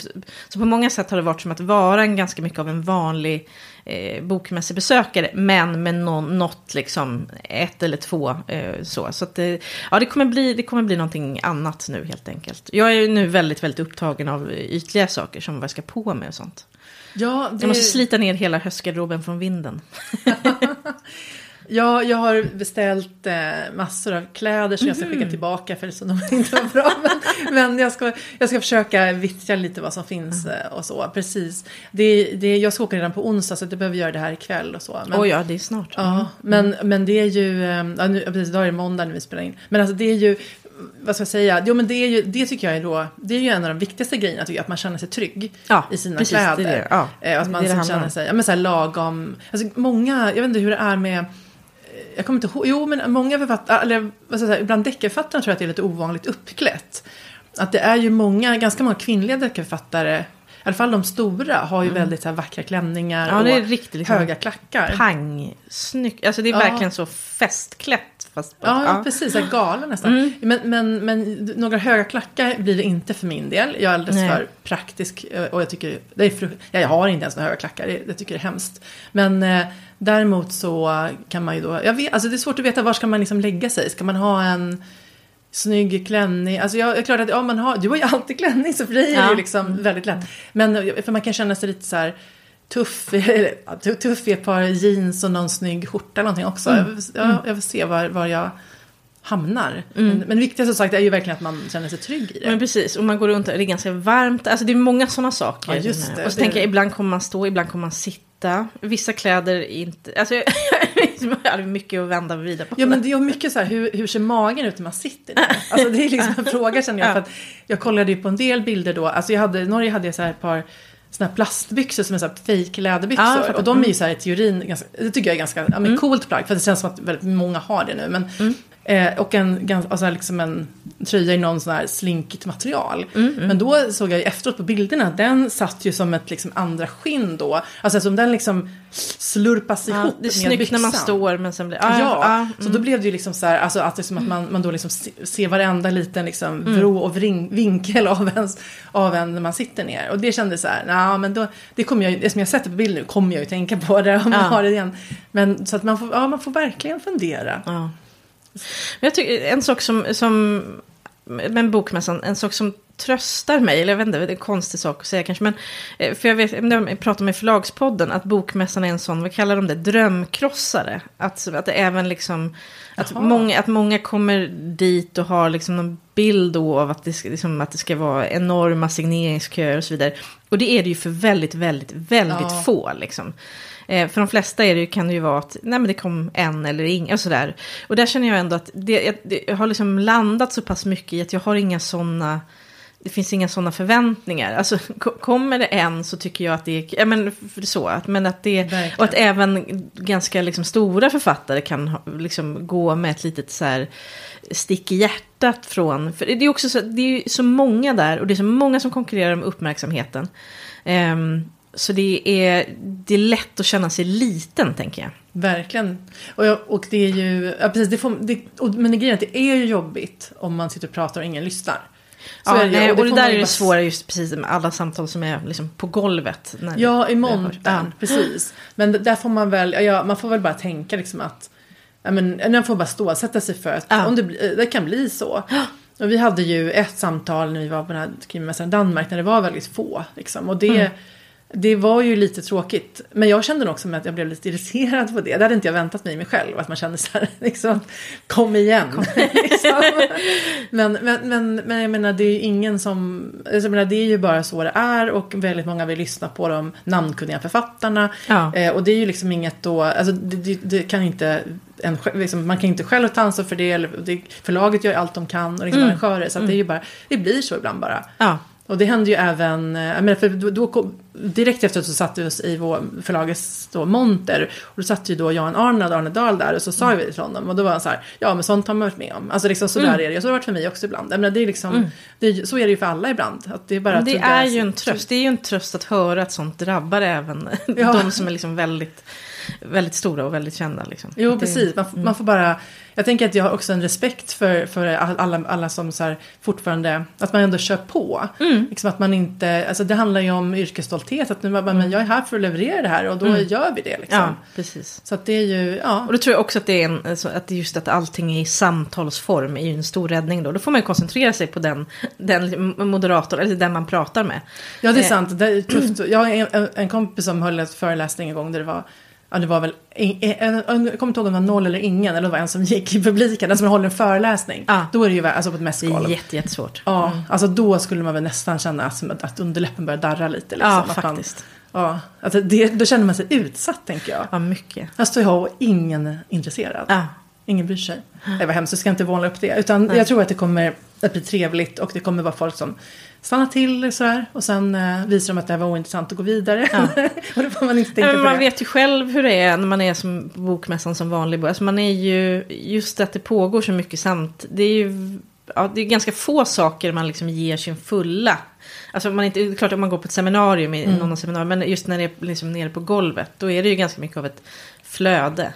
Så på många sätt har det varit som att vara en ganska mycket av en vanlig eh, bokmässig besökare. Men med någon, något, liksom, ett eller två. Eh, så så att det, ja, det, kommer bli, det kommer bli någonting annat nu helt enkelt. Jag är nu väldigt, väldigt upptagen av ytliga saker som vad jag ska på med och sånt. Ja, det... Jag måste slita ner hela höstgarderoben från vinden. Ja, jag har beställt eh, massor av kläder som jag ska skicka mhm. tillbaka för så de inte var bra. Men, men jag, ska, jag ska försöka vittja lite vad som finns mm. och så. Precis. Det, det, jag ska åka redan på onsdag så jag behöver göra det här ikväll och så. Men, oh ja, det är snart. Ja, mm. men, men det är ju, eh, ja, nu, precis, idag är det måndag när vi spelar in. Men alltså det är ju, vad ska jag säga, jo men det, är ju, det tycker jag är då, det är ju en av de viktigaste grejerna tycker jag, att man känner sig trygg ja, i sina precis, kläder. Det det. Ja, eh, att man det känner sig, ja men så här lagom, alltså många, jag vet inte hur det är med jag kommer inte ihåg, jo men många författare, eller vad ska jag säga, bland deckarförfattarna tror jag att det är lite ovanligt uppklätt. Att det är ju många, ganska många kvinnliga deckarförfattare, i alla fall de stora, har ju mm. väldigt så här, vackra klänningar ja, och riktigt, liksom, höga klackar. Pang, snyggt. Alltså det är ja. verkligen så festklätt. Fast ja, ja, precis. Så galen nästan. Mm. Men, men, men några höga klackar blir det inte för min del. Jag är alldeles Nej. för praktisk. Och jag tycker, det är för, jag har inte ens några höga klackar. Jag, jag tycker det är hemskt. Men eh, Däremot så kan man ju då, jag vet, alltså det är svårt att veta var ska man liksom lägga sig. Ska man ha en snygg klänning? Alltså jag, är klart att ja, man har, du har ju alltid klänning så för dig är det ju liksom väldigt lätt. Men för man kan känna sig lite så här tuff, tuff i ett par jeans och någon snygg skjorta eller någonting också. Mm. Jag, jag, vill se var, var jag hamnar. Mm. Men, men det viktigaste sagt är ju verkligen att man känner sig trygg i det. Men precis, och man går runt och det är ganska varmt. Alltså det är många sådana saker. Ja, just det, och så det... tänker jag, ibland kommer man stå, ibland kommer man sitta. Vissa kläder är inte... Alltså jag har mycket att vända vidare på. Ja, men det är mycket så här, hur, hur ser magen ut när man sitter ner? Alltså det är liksom en fråga känner jag. För att jag kollade ju på en del bilder då. Alltså jag hade, i Norge hade jag så här ett par såna här plastbyxor som är så fake läderbyxor. Ah, och de är ju så här i teorin, ganska, det tycker jag är ganska ja, men mm. coolt plagg. För det känns som att väldigt många har det nu. Men mm. Eh, och en, alltså liksom en tröja i någon sån här slinkigt material. Mm, mm. Men då såg jag ju efteråt på bilderna, den satt ju som ett liksom andra skinn då. Alltså som den liksom slurpas ja, ihop Det är snyggt när man står men sen blir... Ah, ja, ah, mm. så då blev det ju liksom så här, alltså att, liksom att man, man då liksom ser varenda liten liksom mm. vrå och vring, vinkel av, ens, av en när man sitter ner. Och det kändes så här, ja men då, det kommer jag eftersom jag sett det på bilden kommer jag ju tänka på det om ja. man har det igen. Men så att man får, ja man får verkligen fundera. Ja. Men jag tycker en sak som, som men bokmässan, en sak som tröstar mig, eller jag vet inte, det är en konstig sak att säga kanske, men eh, för jag vet, jag pratade med förlagspodden, att bokmässan är en sån, vad kallar de det, drömkrossare. Att, att det även liksom, att många, att många kommer dit och har liksom någon bild då av att det, liksom, att det ska vara enorma signeringsköer och så vidare. Och det är det ju för väldigt, väldigt, väldigt ja. få liksom. Eh, för de flesta är det, kan det ju vara att nej, men det kom en eller ingen och sådär. Och där känner jag ändå att det, jag, det, jag har liksom landat så pass mycket i att jag har inga sådana det finns inga sådana förväntningar. Alltså, kommer det en så tycker jag att det är, ja, men, så, men att det, och att även ganska liksom, stora författare kan liksom, gå med ett litet så här, stick i hjärtat från, för det är också så, det är så många där och det är så många som konkurrerar om uppmärksamheten. Um, så det är, det är lätt att känna sig liten, tänker jag. Verkligen. Och, jag, och det är ju, ja, precis, det får, det, och, men grejen är att det är ju jobbigt om man sitter och pratar och ingen lyssnar. Så ja, det, nej, och det, och det där är det bara... svåra just precis med alla samtal som är liksom på golvet. ja, i montern, ja. precis. Men där får man väl, ja, man får väl bara tänka liksom att, ja men, man får bara stålsätta sig för att ja. om det, det kan bli så. Och vi hade ju ett samtal när vi var på den här krimmässan i Danmark när det var väldigt få. Liksom, och det... Mm det var ju lite tråkigt. Men jag kände också att jag blev lite irriterad på det. Det hade inte jag väntat mig mig själv. Att man kände så här, liksom, kom igen. Kom. liksom. men, men, men, men jag menar, det är ju ingen som... Alltså, jag menar, det är ju bara så det är. Och väldigt många vill lyssna på de namnkunniga författarna. Ja. Eh, och det är ju liksom inget då... Alltså, det, det, det kan inte... En, liksom, man kan inte själv ta ansvar för det. Eller, det förlaget gör allt de kan. Och liksom mm. arrangörer. Så mm. det är ju bara... Det blir så ibland bara. Ja. Och det hände ju även, eh, jag menar, för då, då kom, direkt efter så satt vi oss i vår förlagets då, monter. Och då satt ju då Jan Arnad och Arne Dahl där och så sa mm. vi till honom. Och då var han så här, ja men sånt har man varit med om. Alltså liksom så mm. är det. Och så har det varit för mig också ibland. Jag menar, det är liksom, mm. det så är det ju för alla ibland. Att det är, bara det är ju en tröst. Det är ju en tröst att höra att sånt drabbar även ja. de som är liksom väldigt väldigt stora och väldigt kända. Liksom. Jo, Det- precis. Man, mm. man får bara... Jag tänker att jag har också en respekt för, för alla, alla som så fortfarande... Att man ändå kör på. Mm. Liksom att man inte... Alltså det handlar ju om yrkesstolthet. Att nu, bara, men jag är här för att leverera det här och då gör vi det. Liksom. Mm. Ja, precis. Så att det är ju... Ja. Och då tror jag också att det är en, alltså, att just att allting är i samtalsform är ju en stor räddning då. Då får man ju koncentrera sig på den, den moderator, eller den man pratar med. Ja, det är Eh. sant. Det är tufft. Jag har en, en kompis som höll en föreläsning en gång där det var Ja, det var väl, en, en, jag kommer inte ihåg om det var noll eller ingen, eller det var en som gick i publiken, den som håller en föreläsning. Ja. Då är det ju, alltså på ett Det mässgolv. är jätte, jättesvårt. Ja, alltså då skulle man väl nästan känna att, att underläppen börjar darra lite. Liksom. Ja, att faktiskt. Man, ja, alltså det, då känner man sig utsatt, tänker jag. Ja, mycket. Här står jag och ingen är intresserad. Ja. Ingen bryr sig. Det var hemskt, så ska jag inte måla upp det. Utan jag tror att det kommer att bli trevligt och det kommer vara folk som stannar till sådär. Och sen eh, visar de att det här var ointressant och går vidare. och då får man inte tänka Ja, på man det. vet ju själv hur det är när man är som bokmässan som vanlig. Alltså man är ju, just att det pågår så mycket samt. Det är ju ja, det är ganska få saker man liksom ger sin fulla. Alltså man inte, det är klart att man går på ett seminarium, i Mm. någon seminarium, men just när det är liksom nere på golvet, då är det ju ganska mycket av ett flöde.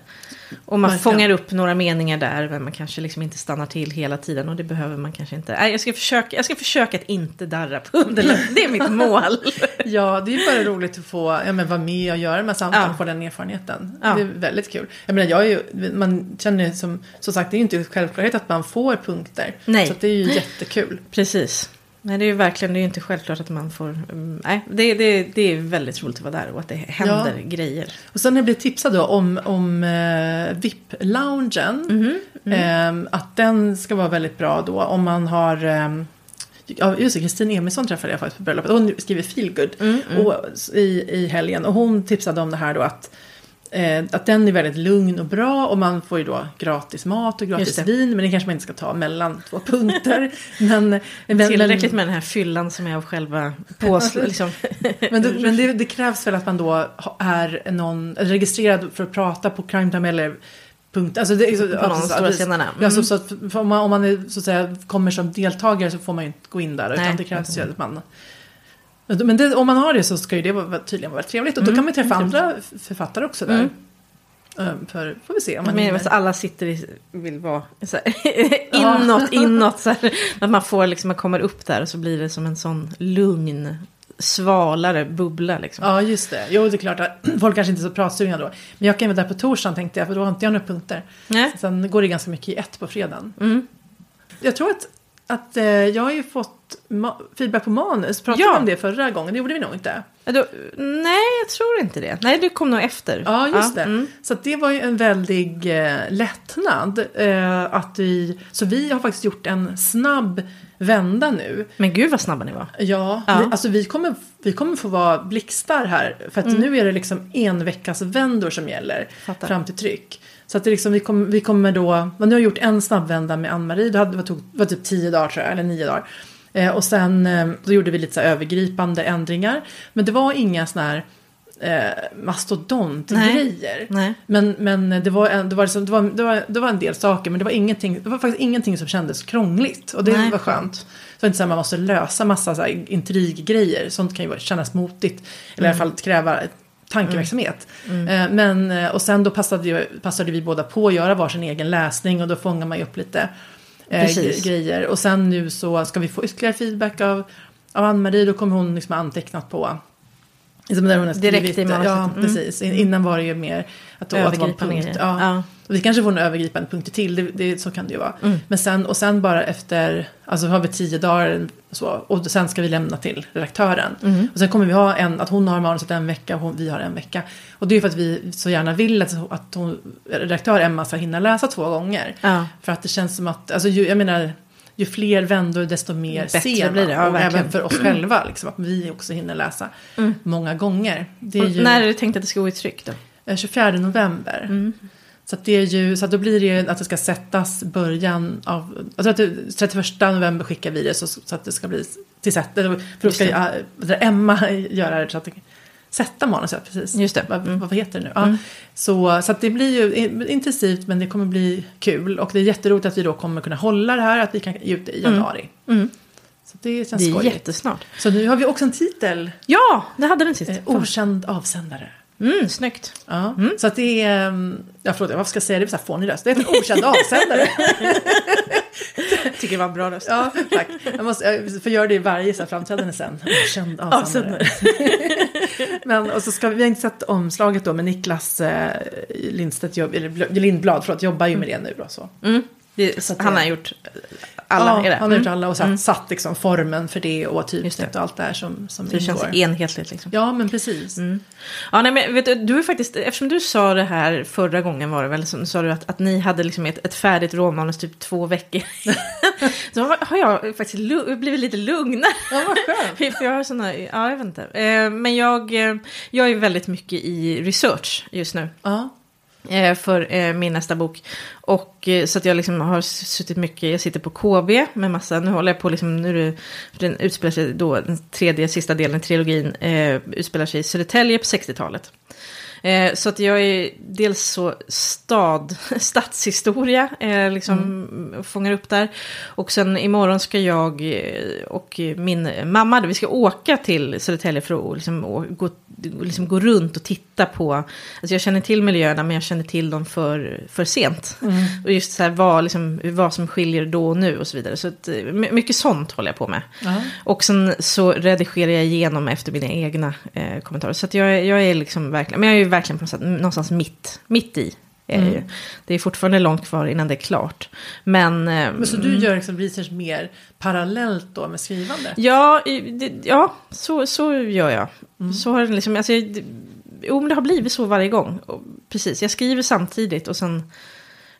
Och man Verkligen. fångar upp några meningar där, men man kanske liksom inte stannar till hela tiden. Och det behöver man kanske inte. Nej, jag, ska försöka, jag ska försöka att inte darra på underläppen. Det är mitt mål. Ja, det är bara roligt att få ja, men vara med och göra med samtal Ja. och få den erfarenheten. Ja. Det är väldigt kul. Jag menar, jag är ju, man känner som, som sagt, det är ju inte självklarhet att man får punkter. Nej. Så det är ju jättekul. Precis. Nej, det är ju verkligen, det är ju inte självklart att man får... mm, Nej, det, det, det är väldigt roligt att vara där och att det händer grejer. Och sen har jag blivit tipsad då om, om eh, VIP-loungen. Mhm, Eh, att den ska vara väldigt bra då om man har... Eh, Ja, just det, Kristin Emilsson träffade jag faktiskt på bröllopet. Hon skriver Feelgood Mm, och, i, i helgen. Och hon tipsade om det här då att, eh, att den är väldigt lugn och bra. Och man får ju då gratis mat och gratis vin. Men det kanske man inte ska ta mellan två punkter. men, men, Tillräckligt med den här fyllan som är av själva pås... liksom. men, det, men det, det krävs väl att man då är någon registrerad för att prata på crime time eller punkt. Alltså det, så, På de så- stora scenerna. Mm. så att om, man, om man är, så att säga, kommer som deltagare så får man ju inte gå in där. Nej. Utan det krävs ju att man... Men det, om man har det så ska ju det vara, tydligen vara väldigt trevligt. Och då Mm, kan man träffa andra författare också där. Mm. Um, För, får vi se om man Men vet, alla sitter i, vill vara så här, inåt, inåt. Så här, att man får liksom, man kommer upp där och så blir det som en sån lugn, svalare bubbla liksom. Ja, just det. Jo, det är klart att folk kanske inte är så pratsugna då. Men jag kan ju vara där på torsdagen tänkte jag, för då har inte jag några punkter. Nej. Sen går det ganska mycket i ett på fredagen. Mm. Jag tror att, att eh, jag har ju fått ma- feedback på manus. Pratade Ja. vi om det förra gången? Det gjorde vi nog inte. Ja, Då, nej, jag tror inte det. Nej, det kom nog efter. Ja, just det. mm. Så det var ju en väldig eh, lättnad. Eh, att vi, så vi har faktiskt gjort en snabb vända nu. Men gud vad snabba ni var. Ja, Ja. Vi, alltså vi kommer, vi kommer få vara blixtar här. För att nu är det liksom en veckas vändor som gäller Fattar. fram till tryck. Så att det liksom, vi, kommer, vi kommer då, nu har jag gjort en snabbvända med Ann-Marie, det, hade, det, tog, det var typ tio dagar tror jag, eller nio dagar. Eh, och sen eh, då gjorde vi lite så övergripande ändringar. Men det var inga sådana här eh, mastodontgrejer. Men, men det, var det, var liksom, det, var, det, var, det var en del saker, men det var, ingenting, det var faktiskt ingenting som kändes krångligt. Och det Nej, var skönt. Det var inte så att man måste lösa massa så här intriggrejer. Sånt kan ju kännas motigt. Eller Mm. i alla fall kräva tankeverksamhet. Eh, Men, eh, och sen då passade, passade vi båda på att göra varsin egen läsning och då fångar man ju upp lite eh, Precis. gre- grejer. Och sen nu så ska vi få ytterligare feedback av, av Ann-Marie. Då kommer hon liksom antecknat på Liksom där hon har Direkt skrivit, i manuset. Ja, Mm. precis. In- Innan var det ju mer att, det var en punkt. Ja. Ja. Vi kanske får en övergripande punkt till, det, det, så kan det ju vara. Mm. Men sen, och sen bara efter, alltså har vi tio dagar så, och sen ska vi lämna till redaktören. Mm. Och sen kommer vi ha en, att hon har manuset en vecka och hon, vi har en vecka. Och det är för att vi så gärna vill att, att hon, redaktör Emma ska hinna läsa två gånger. Ja. För att det känns som att, alltså ju, jag menar, ju fler vändor desto mer Bättre ser man. blir det, ja, och verkligen. även för oss själva, liksom, att vi också hinner läsa många gånger. Ju När är det tänkt att det ska gå i tryck då? eh, 24 november. Mm. Så, att det är ju, så att då blir det ju att det ska sättas början av... Tror att det, 31 november skickar vi det så, så att det ska bli till sätt. För då ska det, Emma göra det så att det, sätta manuset, precis. Just det. Vad, Mm. vad heter det nu? Ja. Mm. Så, så det blir ju in- intensivt men det kommer bli kul. Och det är jätteroligt att vi då kommer kunna hålla det här, att vi kan ge ut det i januari. Mm. Så det känns Det är skojigt. jättesnart. Så nu har vi också en titel. Ja, det hade den sist. Eh, okänd avsändare. Mm, snyggt. Ja. Så att det är, um, ja förlåt, vad ska jag säga, det är så här fånig röst. Det är en okänd avsändare. Tycker det var en bra röst. ja, tack. Jag måste jag får göra det i varje så här framträdande sen. Okänd avsändare. Men, och så ska vi, vi har inte sett omslaget då, men Niklas eh, Lindstedt, jobb, eller Bl- Lindblad, förlåt, jobbar ju med det nu då. Så. Mm. Det, Så han har gjort alla ja, era. han har gjort Mm. alla och satt, satt liksom formen för det och det. och allt det här som, som Så det känns ingår. enhetligt liksom. Ja, men precis. Ja, nej, men vet du, du är faktiskt, eftersom du sa det här förra gången var det väl, så sa du att, att ni hade liksom ett, ett färdigt råmanus typ två veckor. så har- jag faktiskt blivit lite lugnare. Ja, vad skönt. För jag har såna, ja jag vet inte. Eh, men jag, eh, jag är väldigt mycket i research just nu. Ja. Eh, för eh, min nästa bok. Och eh, så att jag liksom har suttit mycket, jag sitter på KB med massa, nu håller jag på liksom, nu den utspelar sig då, den tredje, sista delen i trilogin, eh, utspelar sig i Södertälje på 60-talet. Eh, så att jag är dels så stad, stadshistoria, eh, liksom fångar upp där. Och sen imorgon ska jag och min mamma, vi ska åka till Södertälje för att liksom, gå, liksom gå runt och titta på, alltså jag känner till miljöerna men jag känner till dem för, för sent. Och just så här vad, liksom, vad som skiljer då och nu och så vidare. Så att, eh, my- mycket sånt håller jag på med. Ja. Och sen så redigerar jag igenom efter mina egna eh, kommentarer. Så att jag, jag är liksom verkligen, men jag är ju verkligen på något sätt, någonstans mitt, mitt i. Ju. Det är fortfarande långt kvar innan det är klart. Men, eh, Men så du gör liksom research mer parallellt då med skrivande? ja, det, ja så, så gör jag. Så har liksom, alltså, jag- jo, men det har blivit så varje gång. Och, precis, jag skriver samtidigt och sen...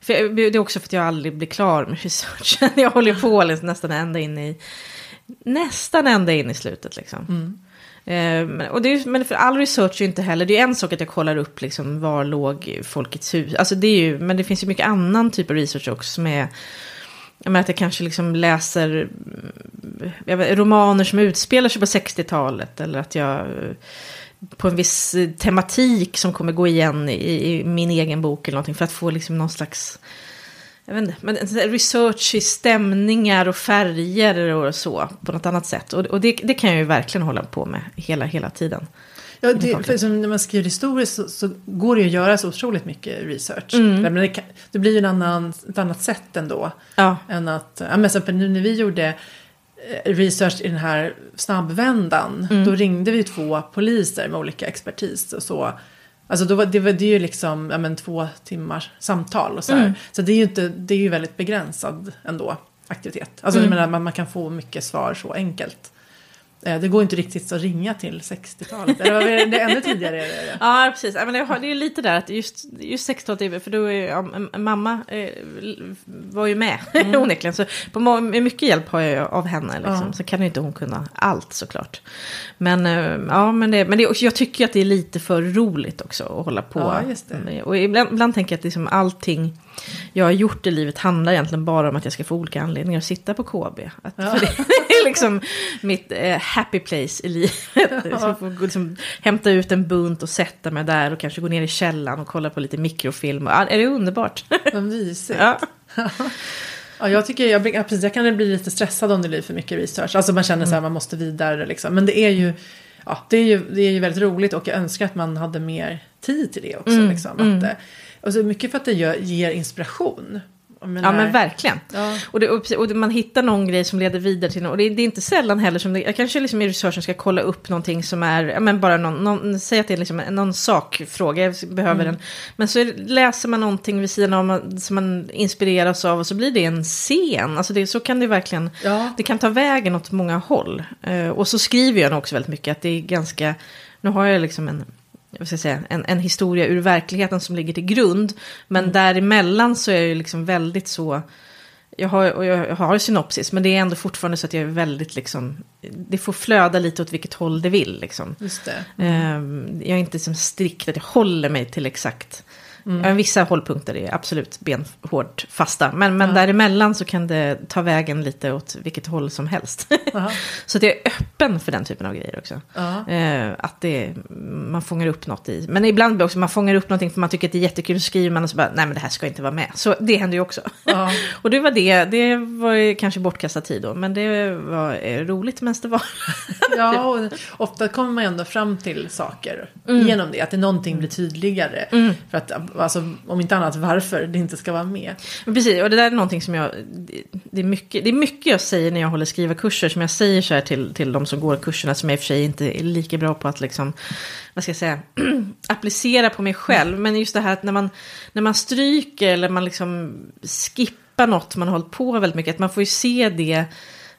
För jag, det är också för att jag aldrig blir klar med researchen. Jag håller på liksom nästan ända in i... Nästan ända in i slutet liksom. Eh, men- och det är, men för all research är inte heller, det är en sak att jag kollar upp liksom var låg Folkets hus, alltså det är ju, men det finns ju mycket annan typ av research också som är, jag menar att jag kanske liksom läser mm, jag vet, romaner som utspelar sig på 60-talet eller att jag på en viss eh, tematik som kommer gå igen i, i min egen bok eller någonting för att få liksom någon slags jag vet inte, men research i stämningar och färger och så på något annat sätt. Och, och det, det kan jag ju verkligen hålla på med hela, hela tiden. Ja, det, för när man skriver historiskt så, så går det ju att göra så otroligt mycket research. Men det, kan, det blir ju en annan, ett annat sätt ändå. Ja, Än att, ja, men nu när vi gjorde research i den här snabbvändan. Då ringde vi två poliser med olika expertis och så. Alltså då var, det, var, det är ju liksom ja, men, två timmars samtal och så här. Så det är ju inte, det är ju väldigt begränsad ändå aktivitet. Alltså jag menar, man, man kan få mycket svar så enkelt. Eh, Det går inte riktigt att ringa till 60-talet. Eller det, är ännu tidigare. Det. ja precis. Men det, är lite där att just, just 60-talet, för då är ja, mamma eh, var ju med onekligen. Så på mycket hjälp har jag av henne. Liksom. Ja. Så kan ju inte hon kunna allt såklart. Men, eh, ja, men, det, men det, jag tycker att det är lite för roligt också att hålla på. Ja. Och ibland, ibland tänker jag att liksom allting jag har gjort i livet handlar egentligen bara om att jag ska få olika anledningar att sitta på KB. Att, Ja. det är liksom mitt eh, happy place i livet. Jag ska få liksom, hämta ut en bunt och sätta mig där och kanske gå ner i källaren och kolla på lite mikrofilm. Ja, är det underbart? Vad mysigt. ja. Ja, jag tycker, jag, blir- ja, precis, jag kan bli lite stressad om det blir för mycket research. Alltså man känner så här, man måste vidare liksom. Men det är ju, ja, det är ju, det är ju väldigt roligt och jag önskar att man hade mer tid till det också. Liksom. Att, eh, och så mycket för att det gör, ger inspiration. Menar- ja, men verkligen. Ja. Och, det, och, man hittar någon grej som leder vidare till något. Och det, det är inte sällan heller som det, jag kanske liksom i researchen ska kolla upp någonting som är, ja, men bara någon, någon säg att det är liksom någon sakfråga, jag behöver den. Men så är, läser man någonting vid sidan av som man inspireras av och så blir det en scen. Alltså det, så kan det verkligen, Ja. det kan ta vägen åt många håll. Eh, och så skriver jag nog också väldigt mycket att det är ganska, nu har jag liksom en jag ska säga, en, en historia ur verkligheten som ligger till grund. Men Mm. däremellan så är jag ju liksom väldigt så... Jag har, och jag har synopsis, men det är ändå fortfarande så att jag är väldigt liksom... Det får flöda lite åt vilket håll det vill liksom. Just det. Ehm, jag är inte som strikt att jag håller mig till exakt Mm. Vissa hållpunkter är absolut benhårt fasta. Men, men ja. däremellan så kan det ta vägen lite åt vilket håll som helst. så det är öppen för den typen av grejer också. Eh, att det, man fångar upp något i. Men ibland också man fångar upp någonting för man tycker att det är jättekul. Så skriver man och så bara, nej men det här ska inte vara med. Så det händer ju också. och det var det, det var kanske bortkastad tid då. Men det var eh, roligt medan det var. ja, och ofta kommer man ändå fram till saker mm. genom det. Att det någonting blir tydligare. Mm. För att, alltså, om inte annat, varför det inte ska vara med. Men precis, och det där är någonting som jag... Det är mycket, det är mycket jag säger när jag håller skrivarkurser. Som jag säger så här till, till de som går kurserna. Som jag i och för sig inte är lika bra på att liksom... Vad ska jag säga? applicera på mig själv. Men just det här att när man, när man stryker eller man liksom skippar något man har hållit på väldigt mycket. Att man får ju se det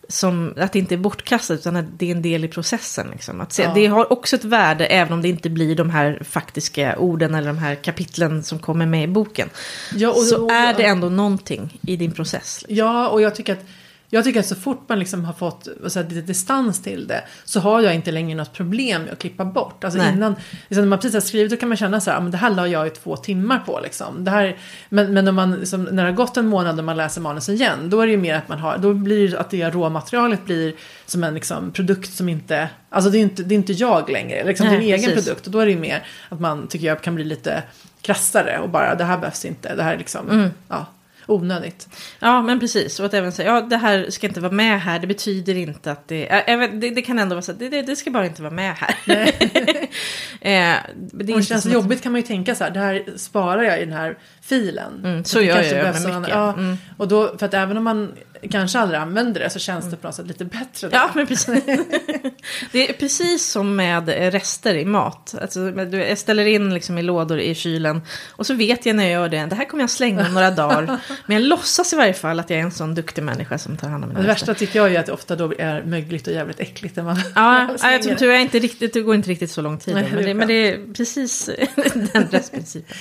som, att det inte är bortkastat utan att det är en del i processen. Liksom. Att se, ja. Det har också ett värde även om det inte blir de här faktiska orden eller de här kapitlen som kommer med i boken. Ja, och, så och, är det ändå någonting i din process. Liksom. Ja, och jag tycker att jag tycker att så fort man liksom har fått här, lite distans till det så har jag inte längre något problem med att klippa bort. Alltså innan, liksom, när man precis har skrivit då kan man känna så här, ah, men det här la jag ju två timmar på liksom. Det här, men men när, man, liksom, när det har gått en månad och man läser manus igen då är det ju mer att man har, då blir att det råmaterialet blir som en liksom, produkt som inte, alltså det är inte, det är inte jag längre, liksom, Nej, det är en egen produkt och då är det ju mer att man tycker jag kan bli lite krassare och bara det här behövs inte, det här är liksom, mm. ja onödigt. Ja, men precis. Och att även säga, ja det här ska inte vara med här, det betyder inte att det... Äh, det, det kan ändå vara så att det, det, det, ska bara inte vara med här. eh, det, det känns jobbigt kan man ju tänka så här, det här sparar jag i den här filen. Mm, så gör jag med mycket. Ja, mm. Och då, för att även om man kanske aldrig använder det så känns det på något sätt lite bättre. Då. Ja, men precis. det är precis som med rester i mat. Alltså, jag ställer in liksom i lådor i kylen och så vet jag när jag gör det, det här kommer jag slänga om några dagar. Men jag låtsas i varje fall att jag är en sån duktig människa som tar hand om mina Det värsta tycker jag är att det ofta då är mögligt och jävligt äckligt. När man ja, jag tror tyvärr inte riktigt, det går inte riktigt så lång tid. Nej, men, det, men, det, är precis den restprincipen.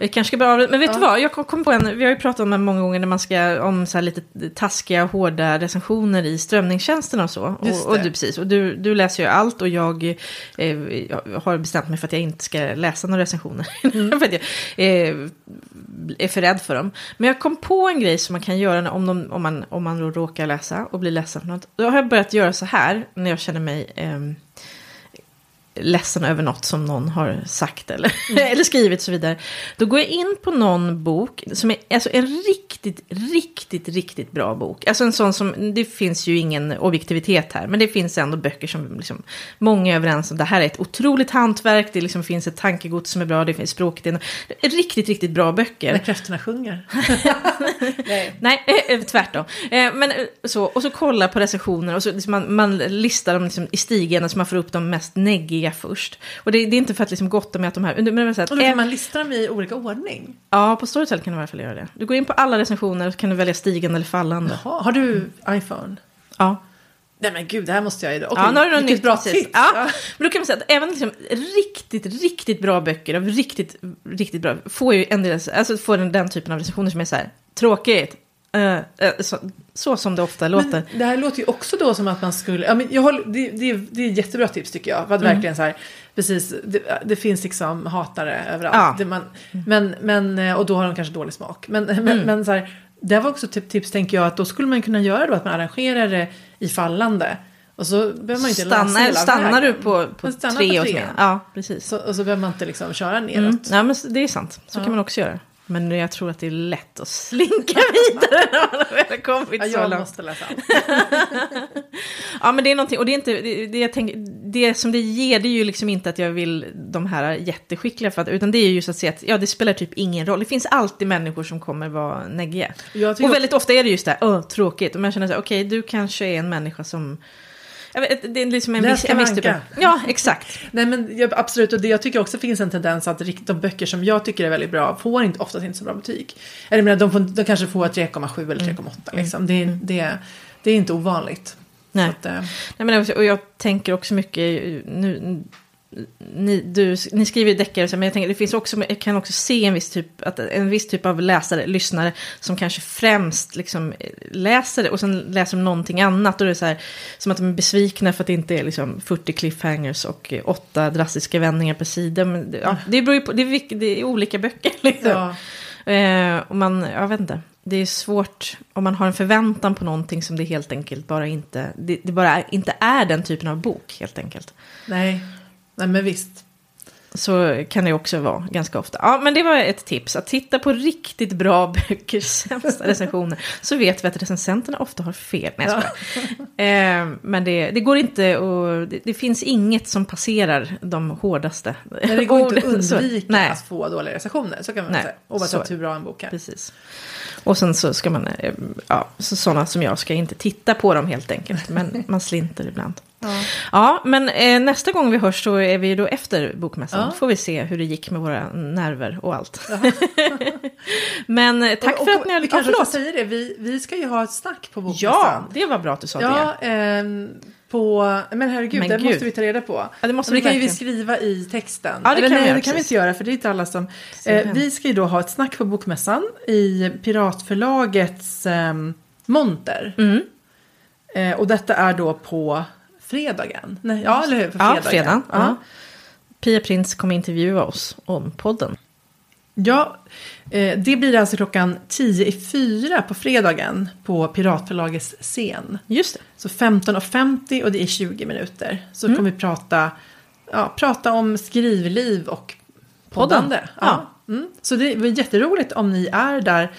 Jag kanske ska börja Men vet ja. du vad, jag kom på en, vi har ju pratat om det många gånger när man ska, om så här lite taskiga, hårda recensioner i strömningstjänsterna och så. Och, och, du, precis, och du, du läser ju allt och jag, eh, jag har bestämt mig för att jag inte ska läsa några recensioner. Mm. för att jag eh, är för rädd för dem. Men jag kom på en grej som man kan göra om, de, om, man, om man råkar läsa och blir ledsen för något. Då har jag börjat göra så här när jag känner mig eh, ledsen över något som någon har sagt eller, mm. eller skrivit och så vidare. Då går jag in på någon bok som är alltså en riktigt, riktigt, riktigt bra bok. Alltså en sån som, det finns ju ingen objektivitet här, men det finns ändå böcker som liksom, många är överens om. Det här är ett otroligt hantverk, det liksom finns ett tankegods som är bra, det finns språket. Det är riktigt, riktigt bra böcker. När kräftorna sjunger. Nej, Nej eh, tvärtom. Eh, men så, och så kolla på recensioner och så liksom man, man listar dem liksom i stigen så man får upp de mest neggiga först. Och det, det är inte för att liksom gotta med att de här... Men, men, så att, och då kan man lista dem i olika ordning? Ja, på Storytel kan du i alla fall göra det. Du går in på alla recensioner och kan du välja stigande eller fallande. Jaha, har du iPhone? Ja. Nej men gud, det här måste jag ju... Okej, ja, nu har du vilket bra tips. Ja. ja. Men då kan man säga att även liksom riktigt, riktigt bra böcker av riktigt, riktigt bra får ju en del, alltså får den, den typen av recensioner som är så här, tråkigt, Uh, så, så, som det ofta låter. Men det här låter ju också då som att man skulle, ja, men jag håller, det, det, det är ett jättebra tips tycker jag. Att mm. verkligen så här, precis, det, det, finns liksom hatare överallt. Ja. Man, men, men, eh, och då har de kanske dålig smak. Men, mm. men, men så här, det var också typ tips tänker jag att då skulle man kunna göra då att man arrangerar det i fallande. Och så behöver man inte stanna, läsa hela Stannar vägen. du på, på tre och tre? Ja, precis. Så, och så behöver man inte liksom köra neråt. Mm. Ja, men det är sant. Så ja. kan man också göra. Men jag tror att det är lätt att slinka vidare när man har väl kommit ja, så långt. Jag måste läsa Ja, men det är någonting, och det är inte, det, det, jag tänker, det som det ger det är ju liksom inte att jag vill de här jätteskickliga, för att, utan det är ju just att se att ja, det spelar typ ingen roll. Det finns alltid människor som kommer vara neggiga. Och väldigt ofta är det just det, åh, tråkigt. Och man känner så här, okej, okay, du kanske är en människa som Vet, det är liksom en viss, en viss typ Ja, exakt. Nej men jag, absolut, och det, jag tycker också finns en tendens att de böcker som jag tycker är väldigt bra får inte, oftast inte så bra betyg. Eller menar, de, får, de kanske får 3,7 eller 3,8 mm. liksom. Det, mm. det, det är inte ovanligt. Nej. Att, äh... Nej men och jag tänker också mycket nu ni, du, ni skriver ju deckare, men jag tänker det finns också, jag kan också se en viss typ, att en viss typ av läsare, lyssnare, som kanske främst liksom läser det och sen läser de någonting annat. Och det är så här, som att de är besvikna för att det inte är liksom 40 cliffhangers och eh, åtta drastiska vändningar per sida. Men det, ja, det beror på, det är, det är olika böcker liksom. Ja. Eh, och man, jag vet inte. Det är svårt om man har en förväntan på någonting som det helt enkelt bara inte, det, det bara inte är den typen av bok helt enkelt. Nej. Nej, men visst. Så kan det också vara ganska ofta. Ja, men det var ett tips. Att titta på riktigt bra böckers sämsta recensioner. Så vet vi att recensenterna ofta har fel. Nej, jag skojar. eh, Men det, det går inte och det, det finns inget som passerar de hårdaste. Men det går inte att. Så- undvika Nej. att få dåliga recensioner. Så kan man Nej, säga. Oavsett så- hur bra en bok är. Precis. Och sen så ska man, eh, ja, så sådana som jag ska inte titta på dem helt enkelt. Men man slinter ibland. Ja. Ja, men eh, nästa gång vi hörs så är vi då efter bokmässan. Ja. Får vi se hur det gick med våra nerver och allt. men eh, tack och, för att ni har... Vi Ja, kanske ska säga det. Vi, vi ska ju ha ett snack på bokmässan. Ja, det var bra att du sa det. Ja, ehm, på... Men herregud, Men det gud. måste vi ta reda på. Ja, det måste Men vi det kan ju vi skriva i texten. Ja, det Eller kan vi nej, göra, det kan vi inte göra för det är inte alla som... Eh, vi ska ju då ha ett snack på bokmässan i Piratförlagets ehm, monter. Mm. Eh, och detta är då på fredagen. Nej, ja, eller hur? På Ja, fredagen. fredagen. Ja. Ja. Pia Prins kommer intervjua oss om podden. Ja, eh, det blir alltså klockan 10 i fyra på fredagen på Piratförlagets scen. Just det. Så 15.50 och det är 20 minuter. Så Mm. kommer vi prata, ja, prata om skrivliv och Podden. poddande. Ja. Mm. Så det var jätteroligt om ni är där.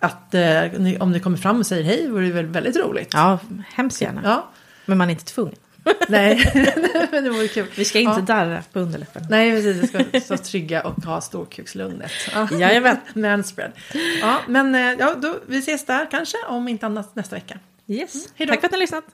Att, eh, om ni kommer fram och säger hej vore det väl väldigt roligt. Ja, hemskt gärna. Ja. Men man är inte tvungen. Nej, men det vore kul. Vi ska inte Ja. darra på underläppen. Nej, precis. Vi ska stå trygga och ha storkukslugnet. Ja. Jajamän. Manspread. Ja, men eh, ja, då, vi ses där kanske, om inte annat nästa vecka. Yes. Då. Tack för att ni har lyssnat.